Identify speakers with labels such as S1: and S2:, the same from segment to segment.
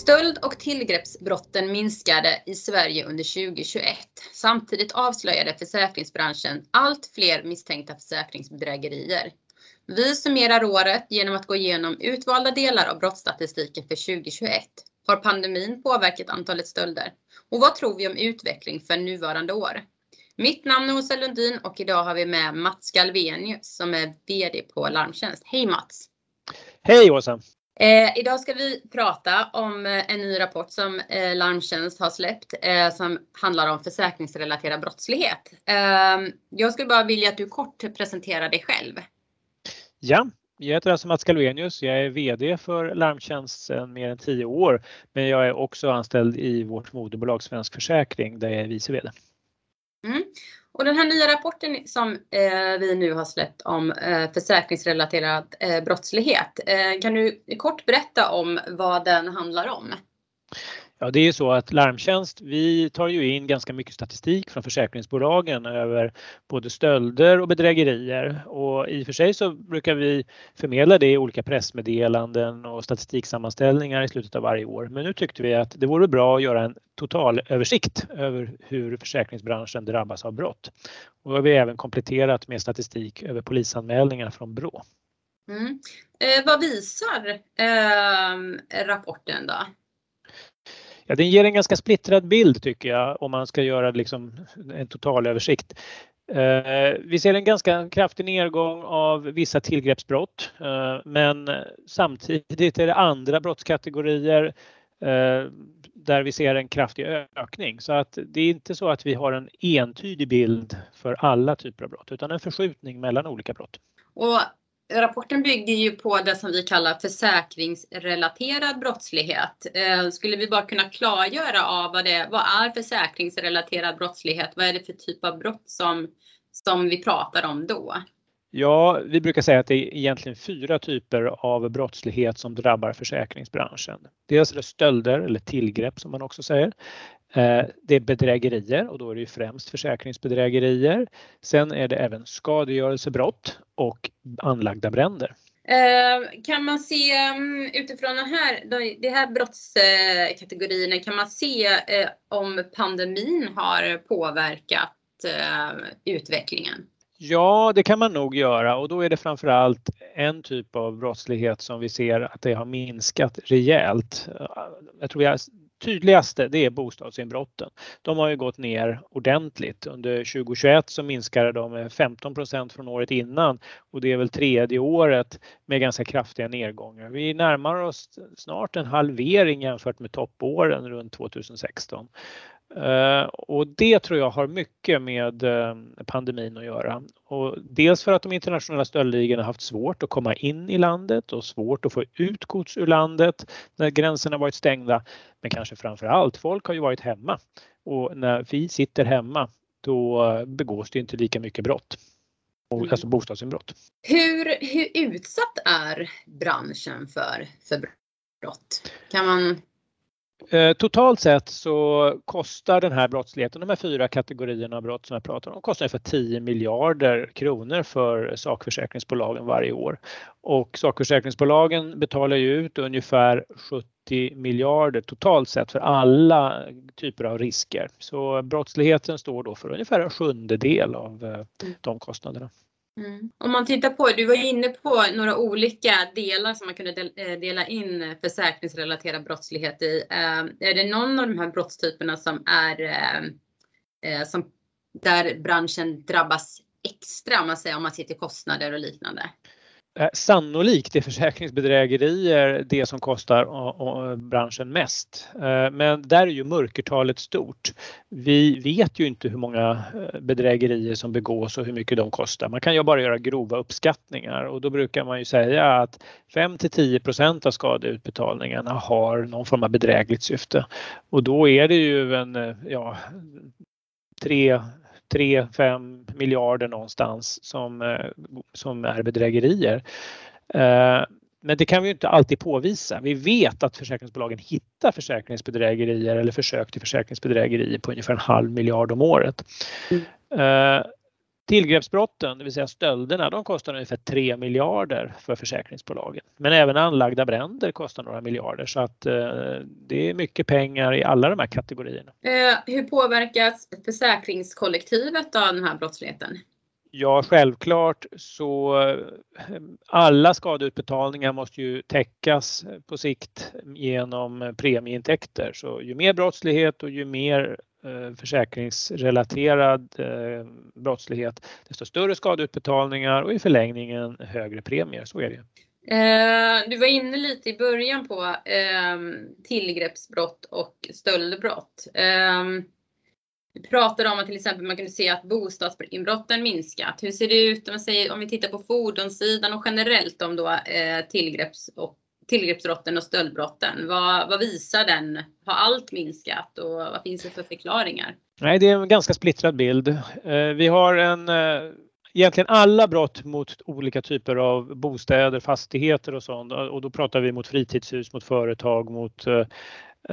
S1: Stöld och tillgreppsbrotten minskade i Sverige under 2021. Samtidigt avslöjade försäkringsbranschen allt fler misstänkta försäkringsbedrägerier. Vi summerar året genom att gå igenom utvalda delar av brottsstatistiken för 2021. Har pandemin påverkat antalet stölder? Och vad tror vi om utveckling för nuvarande år? Mitt namn är Åsa Lundin och idag har vi med Mats Galvenius som är VD på Larmtjänst. Hej Mats!
S2: Hej Åsa!
S1: Eh, idag ska vi prata om eh, en ny rapport som eh, Larmtjänst har släppt eh, som handlar om försäkringsrelaterad brottslighet. Ehm, jag skulle bara vilja att du kort presenterar dig själv.
S2: Ja, jag heter alltså Mats Galvenius. Jag är VD för Larmtjänst sedan mer än tio år, men jag är också anställd i vårt moderbolag Svensk Försäkring där jag är vice VD.
S1: Mm. Och den här nya rapporten som eh, vi nu har släppt om eh, försäkringsrelaterad eh, brottslighet. Eh, kan du kort berätta om vad den handlar om?
S2: Ja, det är ju så att Larmtjänst, vi tar ju in ganska mycket statistik från försäkringsbolagen över både stölder och bedrägerier och i och för sig så brukar vi förmedla det i olika pressmeddelanden och statistiksammanställningar i slutet av varje år. Men nu tyckte vi att det vore bra att göra en totalöversikt över hur försäkringsbranschen drabbas av brott. Och har vi även kompletterat med statistik över polisanmälningar från Brå.
S1: Mm. Eh, vad visar eh, rapporten då?
S2: Ja, den ger en ganska splittrad bild tycker jag om man ska göra liksom en totalöversikt. Eh, vi ser en ganska kraftig nedgång av vissa tillgreppsbrott eh, men samtidigt är det andra brottskategorier eh, där vi ser en kraftig ökning. Så att det är inte så att vi har en entydig bild för alla typer av brott utan en förskjutning mellan olika brott.
S1: Och rapporten bygger ju på det som vi kallar försäkringsrelaterad brottslighet. Eh, skulle vi bara kunna klargöra av vad det är, vad är försäkringsrelaterad brottslighet? Vad är det för typ av brott som, som vi pratar om då?
S2: Ja, vi brukar säga att det är egentligen fyra typer av brottslighet som drabbar försäkringsbranschen. Dels är det stölder eller tillgrepp som man också säger. Eh, det är bedrägerier och då är det främst försäkringsbedrägerier. Sen är det även skadegörelsebrott och anlagda bränder.
S1: Eh, kan man se mm, utifrån den här, de här brottskategorierna, kan man se eh, om pandemin har påverkat utvecklingen?
S2: Ja, det kan man nog göra och då är det framförallt en typ av brottslighet som vi ser att det har minskat rejält. Jag tror jag tydligaste det är bostadsinbrotten. De har ju gått ner ordentligt. Under 2021 så minskade de med 15% från året innan och det är väl tredje året med ganska kraftiga nedgångar. Vi närmar oss snart en halvering jämfört med toppåren runt 2016. Eh, och det tror jag har mycket med eh, pandemin att göra. Och dels för att de internationella stöldligorna haft svårt att komma in i landet och svårt att få ut gods ur landet när gränserna varit stängda. Men kanske framför allt, folk har ju varit hemma och när vi sitter hemma då begås det inte lika mycket brott. Mm. Alltså bostadsinbrott.
S1: Hur, hur utsatt är branschen för, för brott? Kan man
S2: Eh, Eh, totalt sett så kostar den här brottsligheten, de här fyra kategorierna av brott som jag pratar om, kostar ungefär 10 miljarder kronor för sakförsäkringsbolagen varje år. Och sakförsäkringsbolagen betalar ju ut ungefär 70 miljarder totalt sett för alla typer av risker. Så brottsligheten står då för ungefär en sjundedel av eh, de kostnaderna.
S1: Mm. Om man tittar på, du var inne på några olika delar som man kunde eh, dela in försäkringsrelaterad brottslighet i. Ehm, är det någon av de här brottstyperna som är eh, eh, som, där branschen drabbas extra om man säger om man ser till kostnader och liknande?
S2: Eh, sannolikt är försäkringsbedrägerier det som kostar branschen mest. Eh, men där är ju mörkertalet stort. Vi vet ju inte hur många eh, bedrägerier som begås och hur mycket de kostar. Man kan ju bara göra grova uppskattningar och då brukar man ju säga att 5 till 10% av skadeutbetalningarna har någon form av bedrägligt syfte. Och då är det ju en, ja, 3 3-5 miljarder någonstans som, eh, som är bedrägerier. Eh, men det kan vi inte alltid påvisa. Vi vet att försäkringsbolagen hittar försäkringsbedrägerier eller försök till försäkringsbedrägerier på ungefär en halv miljard om året. Mm. Tillgreppsbrotten, det vill säga stölderna, de kostar ungefär 3 miljarder för försäkringsbolagen. Men även anlagda bränder kostar några miljarder så att eh, det är mycket pengar i alla de här kategorierna.
S1: Eh, hur påverkas försäkringskollektivet av den här brottsligheten?
S2: Ja, självklart så eh, alla skadeutbetalningar måste ju täckas på sikt genom premieintäkter. Så ju mer brottslighet och ju mer Eh, försäkringsrelaterad eh, brottslighet, desto större skadeutbetalningar och i förlängningen högre premier. Så är det.
S1: Eh, du var inne lite i början på ehm, tillgreppsbrott och stöldbrott. Ehm, vi pratade om att till exempel man kunde se att bostadsinbrotten minskat. Hur ser det ut om, säger, om vi tittar på fordonssidan och generellt om då tillgrepps och tillgreppsbrotten och stöldbrotten. Vad, vad visar den? Har allt minskat och vad finns det för förklaringar?
S2: Nej, det är en ganska splittrad bild. Eh, vi har en eh, Egentligen alla brott mot olika typer av bostäder, fastigheter och sånt och då pratar vi mot fritidshus, mot företag, mot eh,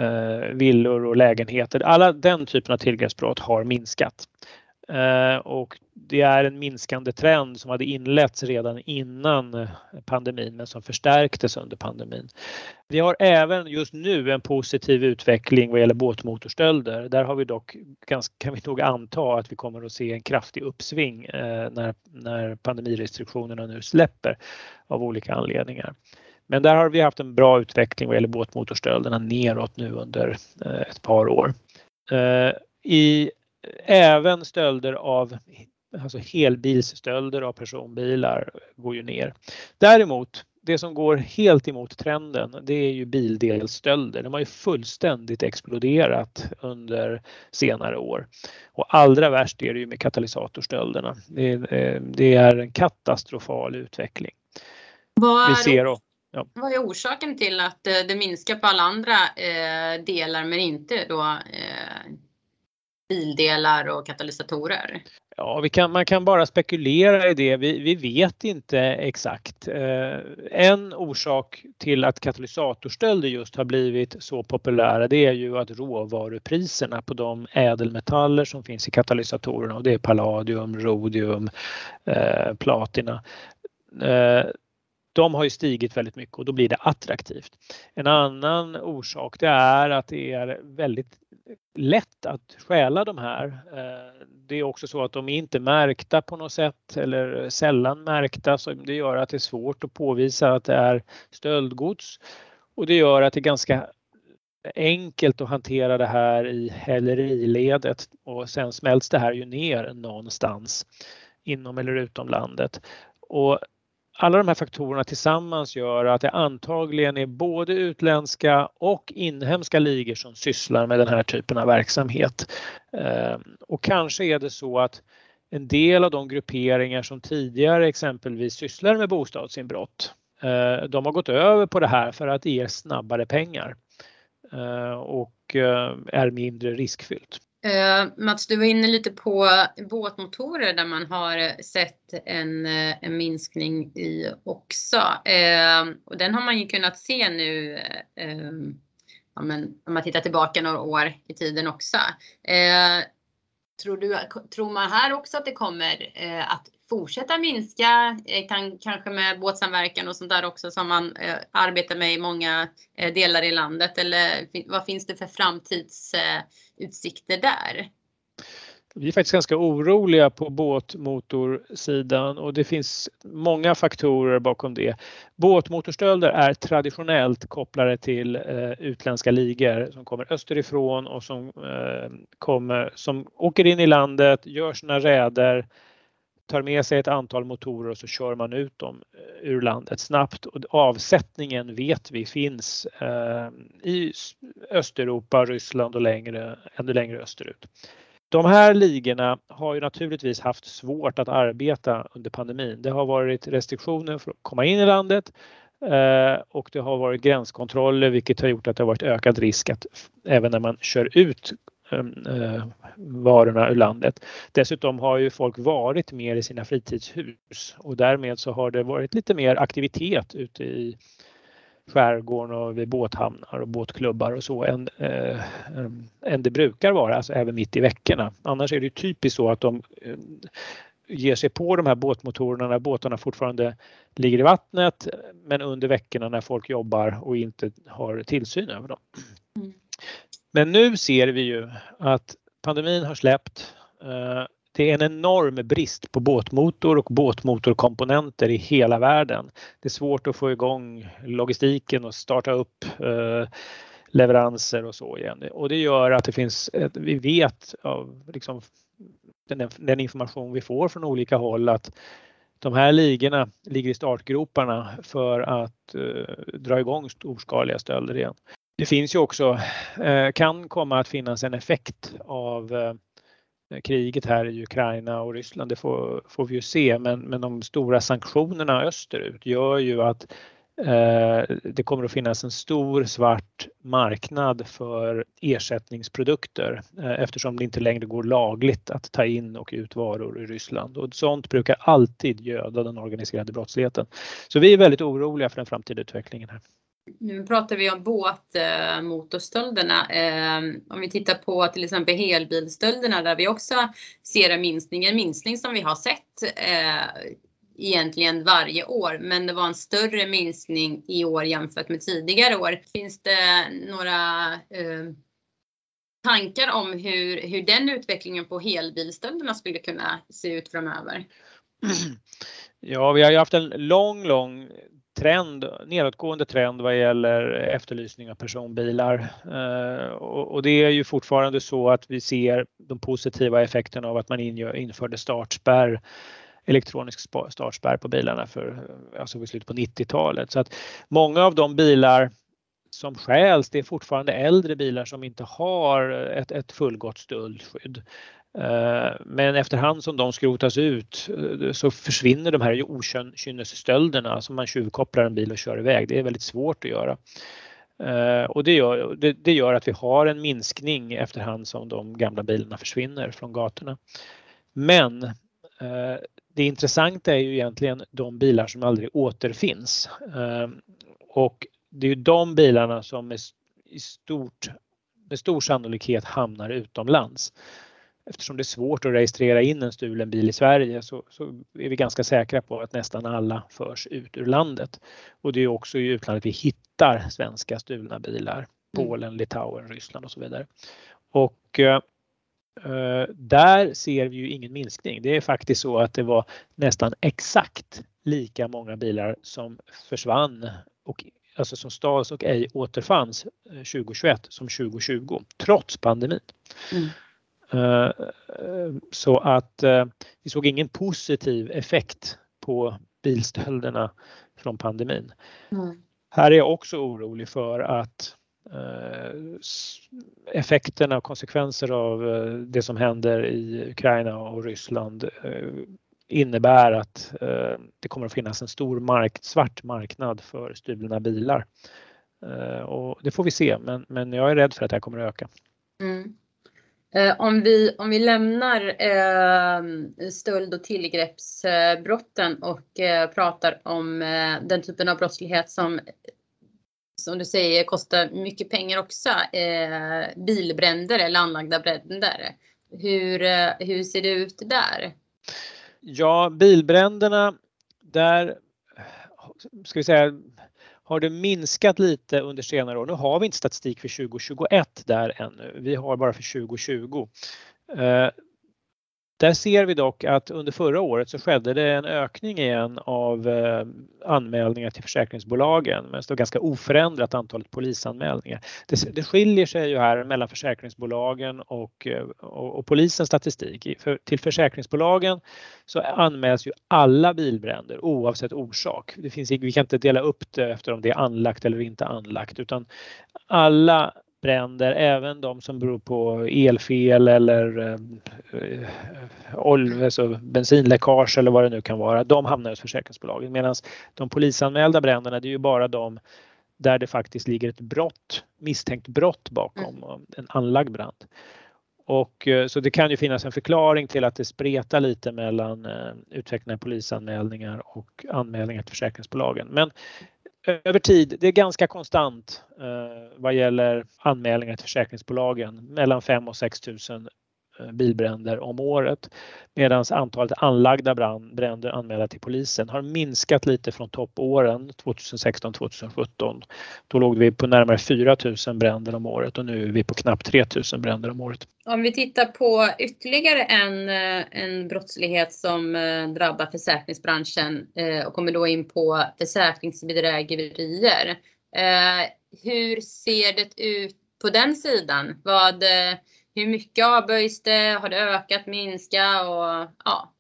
S2: eh, villor och lägenheter. Alla den typen av tillgreppsbrott har minskat. Eh, och det är en minskande trend som hade inletts redan innan pandemin men som förstärktes under pandemin. Vi har även just nu en positiv utveckling vad gäller båtmotorstölder. Där har vi dock, kan vi nog anta att vi kommer att se en kraftig uppsving eh, när, när pandemirestriktionerna nu släpper av olika anledningar. Men där har vi haft en bra utveckling vad gäller båtmotorstölderna neråt nu under eh, ett par år. I även stölder av alltså helbilsstölder av personbilar går ju ner. Däremot det som går helt emot trenden det är ju bildelsstölder. De har ju fullständigt exploderat under senare år. Och allra värst är det ju med katalysatorstölderna. Det, eh, det är en katastrofal utveckling.
S1: Vad är, ser, ja. vad är orsaken till att eh, det minskar på alla andra eh, delar men inte då eh, bildelar och katalysatorer?
S2: Ja, vi kan, man kan bara spekulera i det. Vi, vi vet inte exakt. Eh, en orsak till att katalysatorstölder just har blivit så populära det är ju att råvarupriserna på de ädelmetaller som finns i katalysatorerna och det är palladium, rodium, eh, platina. Eh, de har ju stigit väldigt mycket och då blir det attraktivt. En annan orsak det är att det är väldigt lätt att stjäla de här. Eh, det är också så att de är inte märkta på något sätt eller sällan märkta så det gör att det är svårt att påvisa att det är stöldgods och det gör att det är ganska enkelt att hantera det här i häleriledet och sen smälts det här ju ner någonstans inom eller utom landet. Och alla de här faktorerna tillsammans gör att det antagligen är både utländska och inhemska ligor som sysslar med den här typen av verksamhet. Ehm, och kanske är det så att en del av de grupperingar som tidigare exempelvis sysslar med bostadsinbrott, eh, de har gått över på det här för att det ger snabbare pengar eh, och eh, är mindre riskfyllt.
S1: Uh, Mats, du var inne lite på båtmotorer där man har sett en, eh, en minskning i också. Uh, och den har man ju kunnat se nu uh, ja, men, om man tittar tillbaka några år i tiden också. tror, du, tror man här också att det kommer att fortsätta minska, eh, kan, kanske med båtsamverkan och sånt där också som man eh, arbetar med i många eh, delar i landet? Eller vad finns det för framtidsutsikter eh, där?
S2: Vi är faktiskt ganska oroliga på båtmotorsidan och det finns många faktorer bakom det. Båtmotorstölder är traditionellt kopplade till eh, utländska ligor som kommer österifrån och som, eh, kommer, som åker in i landet, gör sina räder, tar med sig ett antal motorer och så kör man ut dem eh, ur landet snabbt. Och avsättningen vet vi finns eh, i Östeuropa, Ryssland och längre, ännu längre österut. De här ligorna har ju naturligtvis haft svårt att arbeta under pandemin. Det har varit restriktioner för att komma in i landet eh, och det har varit gränskontroller vilket har gjort att det har varit ökad risk att även när man kör ut Ehm, eh, varorna ur landet. Dessutom har ju folk varit mer i sina fritidshus och därmed så har det varit lite mer aktivitet ute i skärgården och vid båthamnar och båtklubbar och så än, eh, ehm, än det brukar vara, alltså även mitt i veckorna. Annars är det typiskt så att de eh, ger sig på de här båtmotorerna när båtarna fortfarande ligger i vattnet men under veckorna när folk jobbar och inte har tillsyn över dem. Mm. Men nu ser vi ju att pandemin har släppt. Eh, det är en enorm brist på båtmotor och båtmotorkomponenter i hela världen. Det är svårt att få igång logistiken och starta upp eh, leveranser och så igen. Och det gör att det finns, vi vet av liksom den, den information vi får från olika håll att de här ligorna ligger i startgroparna för att eh, dra igång storskaliga stölder igen. Det finns ju också, eh, kan komma att finnas en effekt av eh, kriget här i Ukraina och Ryssland, det får, får vi ju se, men, men de stora sanktionerna österut gör ju att eh, det kommer att finnas en stor svart marknad för ersättningsprodukter eftersom det inte längre går lagligt att ta in och ut varor i Ryssland och sånt brukar alltid göda den organiserade brottsligheten. Så vi är väldigt oroliga för den framtida utvecklingen här.
S1: Nu pratar vi om båtmotorstölderna. Ehm, om vi tittar på till exempel helbilstölderna där vi också ser en minskning, en minskning som vi har sett eh, egentligen varje år. Men det var en större minskning i år jämfört med tidigare år. Finns det några eh, tankar om hur, hur den utvecklingen på helbilstölderna skulle kunna se ut framöver?
S2: Ja, vi har ju haft en lång, lång trend, nedåtgående trend vad gäller efterlysning av personbilar. Eh, och det är ju fortfarande så att vi ser de positiva effekterna av att man införde startspärr elektronisk startspärr på bilarna för alltså vid slutet på 90-talet. Så att många av de bilar som stjäls, det är fortfarande äldre bilar som inte har ett, ett fullgott stöldskydd. Eh, men efterhand som de skrotas ut eh, så försvinner de här okynnesstölderna, som man tjuvkopplar en bil och kör iväg. Det är väldigt svårt att göra. Eh, och det gör, det, det gör att vi har en minskning efterhand som de gamla bilarna försvinner från gatorna. Men det intressanta är ju egentligen de bilar som aldrig återfinns. Och det är de bilarna som med, i stort, med stor sannolikhet hamnar utomlands eftersom det är svårt att registrera in en stulen bil i Sverige så, så, är vi ganska säkra på att nästan alla förs ut ur landet. Och det är också i utlandet vi hittar svenska stulna bilar. Mm. Polen, Litauen, Ryssland och så vidare. Och eh, där ser vi ju ingen minskning. Det är faktiskt så att det var nästan exakt lika många bilar som försvann och alltså som stals och ej återfanns 2021 eh, som 2020 trots pandemin. Mm. Eh, så att eh, vi såg ingen positiv effekt på bilstölderna från pandemin. Mm. Här är jag också orolig för att eh, effekterna och konsekvenser av det som händer i Ukraina och Ryssland innebär att det kommer att finnas en stor mark svart marknad för stulna bilar. Och det får vi se, men, men jag är rädd för att det här kommer att öka. Mm.
S1: Eh, om vi, om vi lämnar eh, stöld och tillgreppsbrotten och eh, pratar om eh, den typen av brottslighet som som du säger kostar mycket pengar också. Eh, bilbränder eller anlagda bränder. Hur, eh, hur ser det ut där?
S2: Ja, bilbränderna där ska vi säga har det minskat lite under senare år. Nu har vi inte statistik för 2021 där ännu. Vi har bara för 2020. Där ser vi dock att under förra året så skedde det en ökning igen av eh, anmälningar till försäkringsbolagen men det var ganska oförändrat antalet polisanmälningar. Det, det skiljer sig ju här mellan försäkringsbolagen och, eh, och, och polisens statistik. För, till försäkringsbolagen så anmäls ju alla bilbränder oavsett orsak. Det finns, vi kan inte dela upp det efter om det är anlagt eller inte anlagt utan alla bränder, även de som beror på elfel eller eh, olje, alltså bensinläckage eller vad det nu kan vara, de hamnar hos försäkringsbolagen. Medan de polisanmälda bränderna, det är ju bara de där det faktiskt ligger ett brott, misstänkt brott bakom, mm. en anlagd brand. Och, eh, så det kan ju finnas en förklaring till att det spretar lite mellan eh, utvecklingen av polisanmälningar och anmälningar till försäkringsbolagen. Men över tid, det är ganska konstant eh, vad gäller anmälningar till försäkringsbolagen, mellan 5 och 6 000 Eh, bilbränder om året. Medan antalet anlagda brand, bränder anmälda till polisen har minskat lite från toppåren 2016-2017. Då låg vi på närmare 4 000 bränder om året och nu är vi på knappt 3 000 bränder om året.
S1: Om vi tittar på ytterligare en, eh, en brottslighet som eh, drabbar försäkringsbranschen och kommer då in på försäkringsbedrägerier. Hur ser det ut på den sidan? Vad, hur mycket avböjs det? Har det ökat, minskat? Och, ja.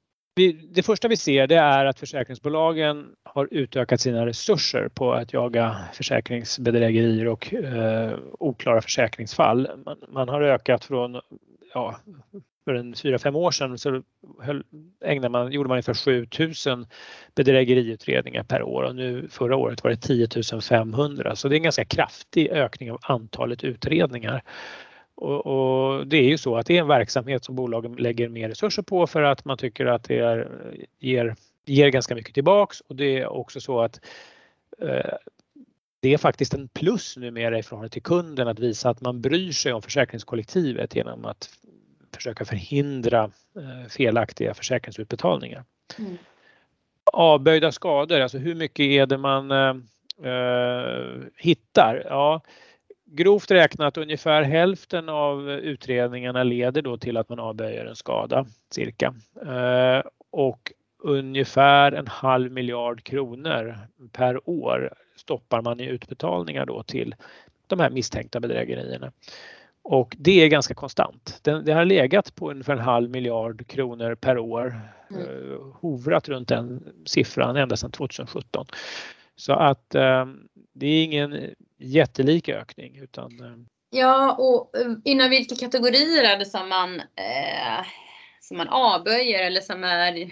S2: Det första vi ser det är att försäkringsbolagen har utökat sina resurser på att jaga försäkringsbedrägerier och eh, oklara försäkringsfall. Man, man, har ökat från, ja, för en 4-5 år sedan så höll, ägnade man, gjorde man ungefär 7000 bedrägeriutredningar per år och nu förra året var det 10 500 så det är en ganska kraftig ökning av antalet utredningar. Och, och, det är ju så att det är en verksamhet som bolagen lägger mer resurser på för att man tycker att det är, ger, ger ganska mycket tillbaks och det är också så att eh, det är faktiskt en plus numera i förhållande till kunden att visa att man bryr sig om försäkringskollektivet genom att försöka förhindra eh, felaktiga försäkringsutbetalningar. Mm. Avböjda skador, alltså hur mycket är det man eh, eh hittar? Ja, grovt räknat ungefär hälften av utredningarna leder då till att man avböjer en skada cirka. Eh, och ungefär en halv miljard kronor per år stoppar man i utbetalningar då till de här misstänkta bedrägerierna. Och det är ganska konstant. Det, har legat på ungefär en halv miljard kronor per år. Mm. Eh, hovrat runt den siffran ända sedan 2017. Så att eh, det är ingen jättelik ökning utan eh,
S1: Ja, och eh, inom vilka kategorier är det som man, eh, som man avböjer eller som är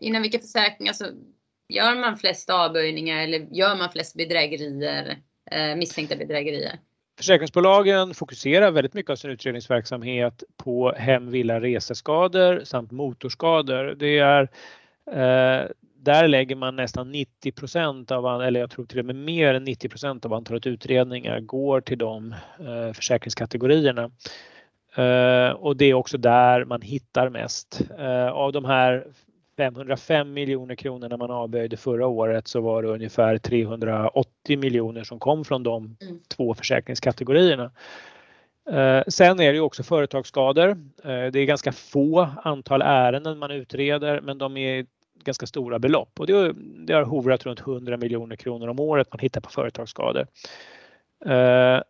S1: inom vilka försäkringar så gör man flest avböjningar eller gör man flest bedrägerier, eh, misstänkta bedrägerier?
S2: Försäkringsbolagen fokuserar väldigt mycket av sin utredningsverksamhet på hem, villa, reseskador samt motorskador. Det är eh, där lägger man nästan 90% av, eller jag tror till och med mer än 90% av antalet utredningar går till de eh, försäkringskategorierna. Eh, och det är också där man hittar mest. Eh, av de här 505 miljoner kronorna man avböjde förra året så var det ungefär 380 miljoner som kom från de mm. två försäkringskategorierna. Sen är det också företagsskador. Det är ganska få antal ärenden man utreder men de är ganska stora belopp och det, det har hovrat runt 100 miljoner kronor om året man hittar på företagsskador. Eh,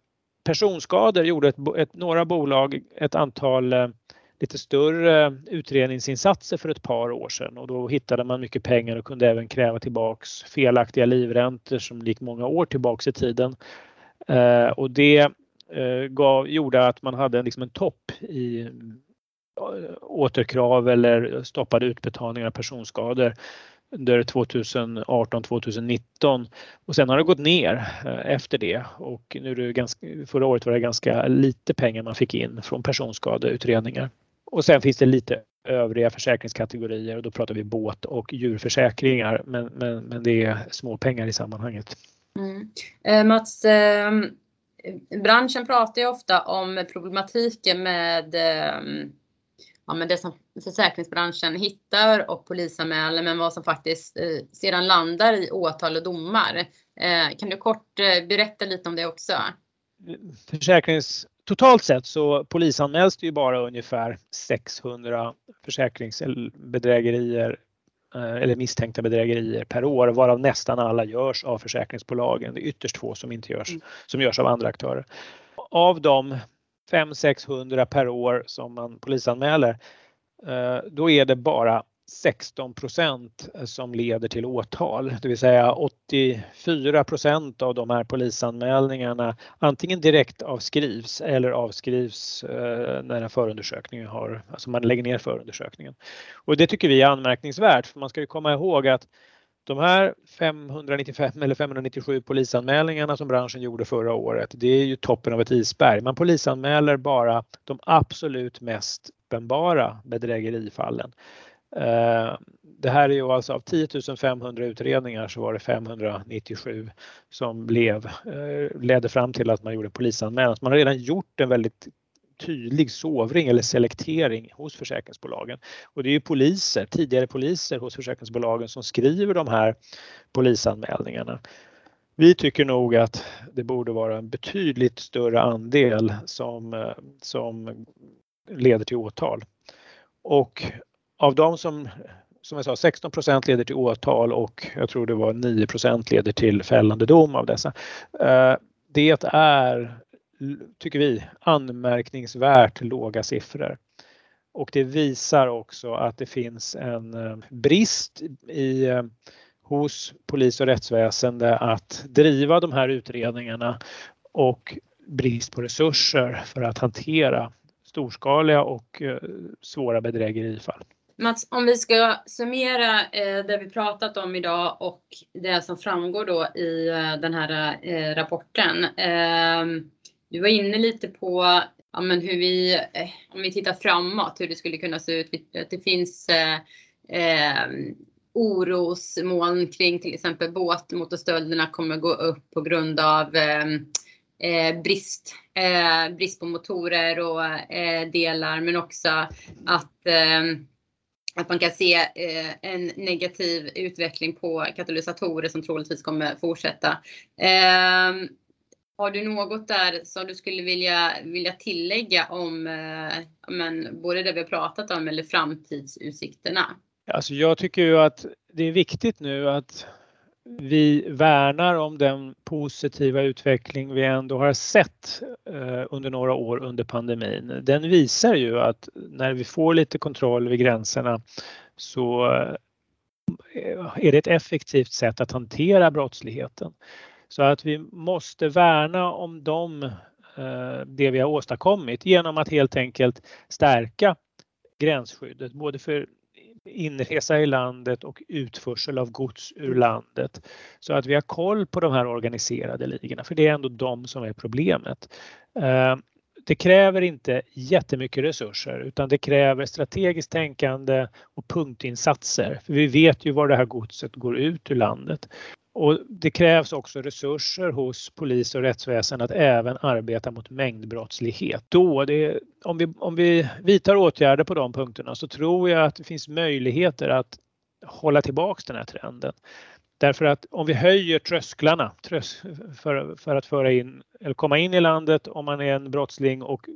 S2: personskador gjorde ett, ett, några bolag ett antal eh, lite större utredningsinsatser för ett par år sedan och då hittade man mycket pengar och kunde även kräva tillbaks felaktiga livräntor som gick många år tillbaks i tiden. Eh, och det eh, gav, gjorde att man hade liksom en topp i återkrav eller stoppade utbetalningar av personskador under 2018-2019 och sen har det gått ner eh, efter det och nu är det ganska, förra året var det ganska lite pengar man fick in från personskadeutredningar. Och sen finns det lite övriga försäkringskategorier och då pratar vi båt och djurförsäkringar men, men, men det är små pengar i sammanhanget.
S1: Mm. Eh, Mats, eh, branschen pratar ju ofta om problematiken med eh, ja, men det som försäkringsbranschen hittar och polisanmäler men vad som faktiskt eh, sedan landar i åtal och domar. Eh, kan du kort eh, berätta lite om det också?
S2: Försäkrings Totalt sett så polisanmäls det ju bara ungefär 600 försäkringsbedrägerier eh, eller misstänkta bedrägerier per år varav nästan alla görs av försäkringsbolagen. Det är ytterst få som inte görs, mm. som görs av andra aktörer. Av dem 500-600 per år som man polisanmäler, eh, då är det bara 16% som leder till åtal, det vill säga 84% av de här polisanmälningarna antingen direkt avskrivs eller avskrivs eh, när en förundersökning har, alltså man lägger ner förundersökningen. Och det tycker vi är anmärkningsvärt för man ska ju komma ihåg att de här 595 eller 597 polisanmälningarna som branschen gjorde förra året, det är ju toppen av ett isberg. Man polisanmäler bara de absolut mest uppenbara bedrägerifallen. Eh, det här är ju alltså av 10 500 utredningar så var det 597 som blev, eh, ledde fram till att man gjorde polisanmälan. Man har redan gjort en väldigt tydlig sovring eller selektering hos försäkringsbolagen. Och det är ju poliser, tidigare poliser hos försäkringsbolagen som skriver de här polisanmälningarna. Vi tycker nog att det borde vara en betydligt större andel som, eh, som leder till åtal. Och av de som, som jag sa, 16% leder till åtal och jag tror det var 9% leder till fällande dom av dessa. Eh, det är, tycker vi, anmärkningsvärt låga siffror. Och det visar också att det finns en eh, brist i eh, hos polis och rättsväsende att driva de här utredningarna och brist på resurser för att hantera storskaliga och eh, svåra bedrägerifall.
S1: Mats, om vi ska summera eh, det vi pratat om idag och det som framgår då i den här eh, rapporten du var inne lite på ja, men hur vi, eh, om vi tittar framåt, hur det skulle kunna se ut. Att det finns eh, eh, orosmoln kring till exempel båtmotorstölderna kommer gå upp på grund av eh, eh, brist, eh, brist på motorer och eh, delar men också att, att man kan se eh, en negativ utveckling på katalysatorer som troligtvis kommer fortsätta. Har du något där som du skulle vilja, vilja tillägga om eh, men, både det vi har pratat om eller framtidsutsikterna?
S2: Alltså jag tycker ju att det är viktigt nu att vi värnar om den positiva utveckling vi ändå har sett eh, under några år under pandemin. Den visar ju att när vi får lite kontroll vid gränserna så eh, är det ett effektivt sätt att hantera brottsligheten. Så att vi måste värna om dem, eh, det vi har åstadkommit genom att helt enkelt stärka gränsskyddet både för inresa i landet och utförsel av gods ur landet. Så att vi har koll på de här organiserade ligorna, för det är ändå de som är problemet. Eh, det kräver inte jättemycket resurser utan det kräver strategiskt tänkande och punktinsatser. För vi vet ju var det här godset går ut ur landet. Och det krävs också resurser hos polis och rättsväsen att även arbeta mot mängdbrottslighet. Då, det, om, vi, om vi vidtar åtgärder på de punkterna så tror jag att det finns möjligheter att hålla tillbaks den här trenden. Därför att om vi höjer trösklarna för, för att föra in eller komma in i landet om man är en brottsling och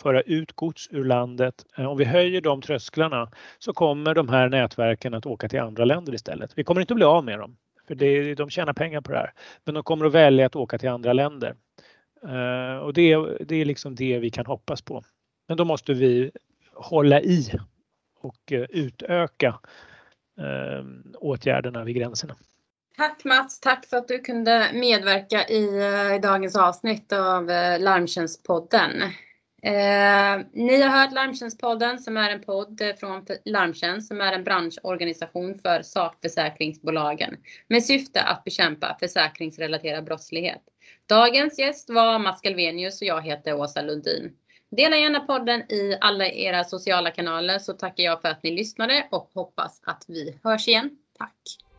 S2: föra ut gods ur landet. Eh, om vi höjer de trösklarna så kommer de här nätverken att åka till andra länder istället. Vi kommer inte att bli av med dem. För det, de tjänar pengar på det här. Men de kommer att välja att åka till andra länder. Uh, och det, det är liksom det vi kan hoppas på. Men då måste vi hålla i och eh, utöka uh, åtgärderna vid gränserna.
S1: Tack Mats, tack för att du kunde medverka i, i dagens avsnitt av Larmtjänstpodden. Eh, ni har hört Larmtjänstpodden som är en podd från Larmtjänst som är en branschorganisation för sakförsäkringsbolagen med syfte att bekämpa försäkringsrelaterad brottslighet. Dagens gäst var Mats Galvenius och jag heter Åsa Lundin. Dela gärna podden i alla era sociala kanaler så tackar jag för att ni lyssnade och hoppas att vi hörs igen. Tack!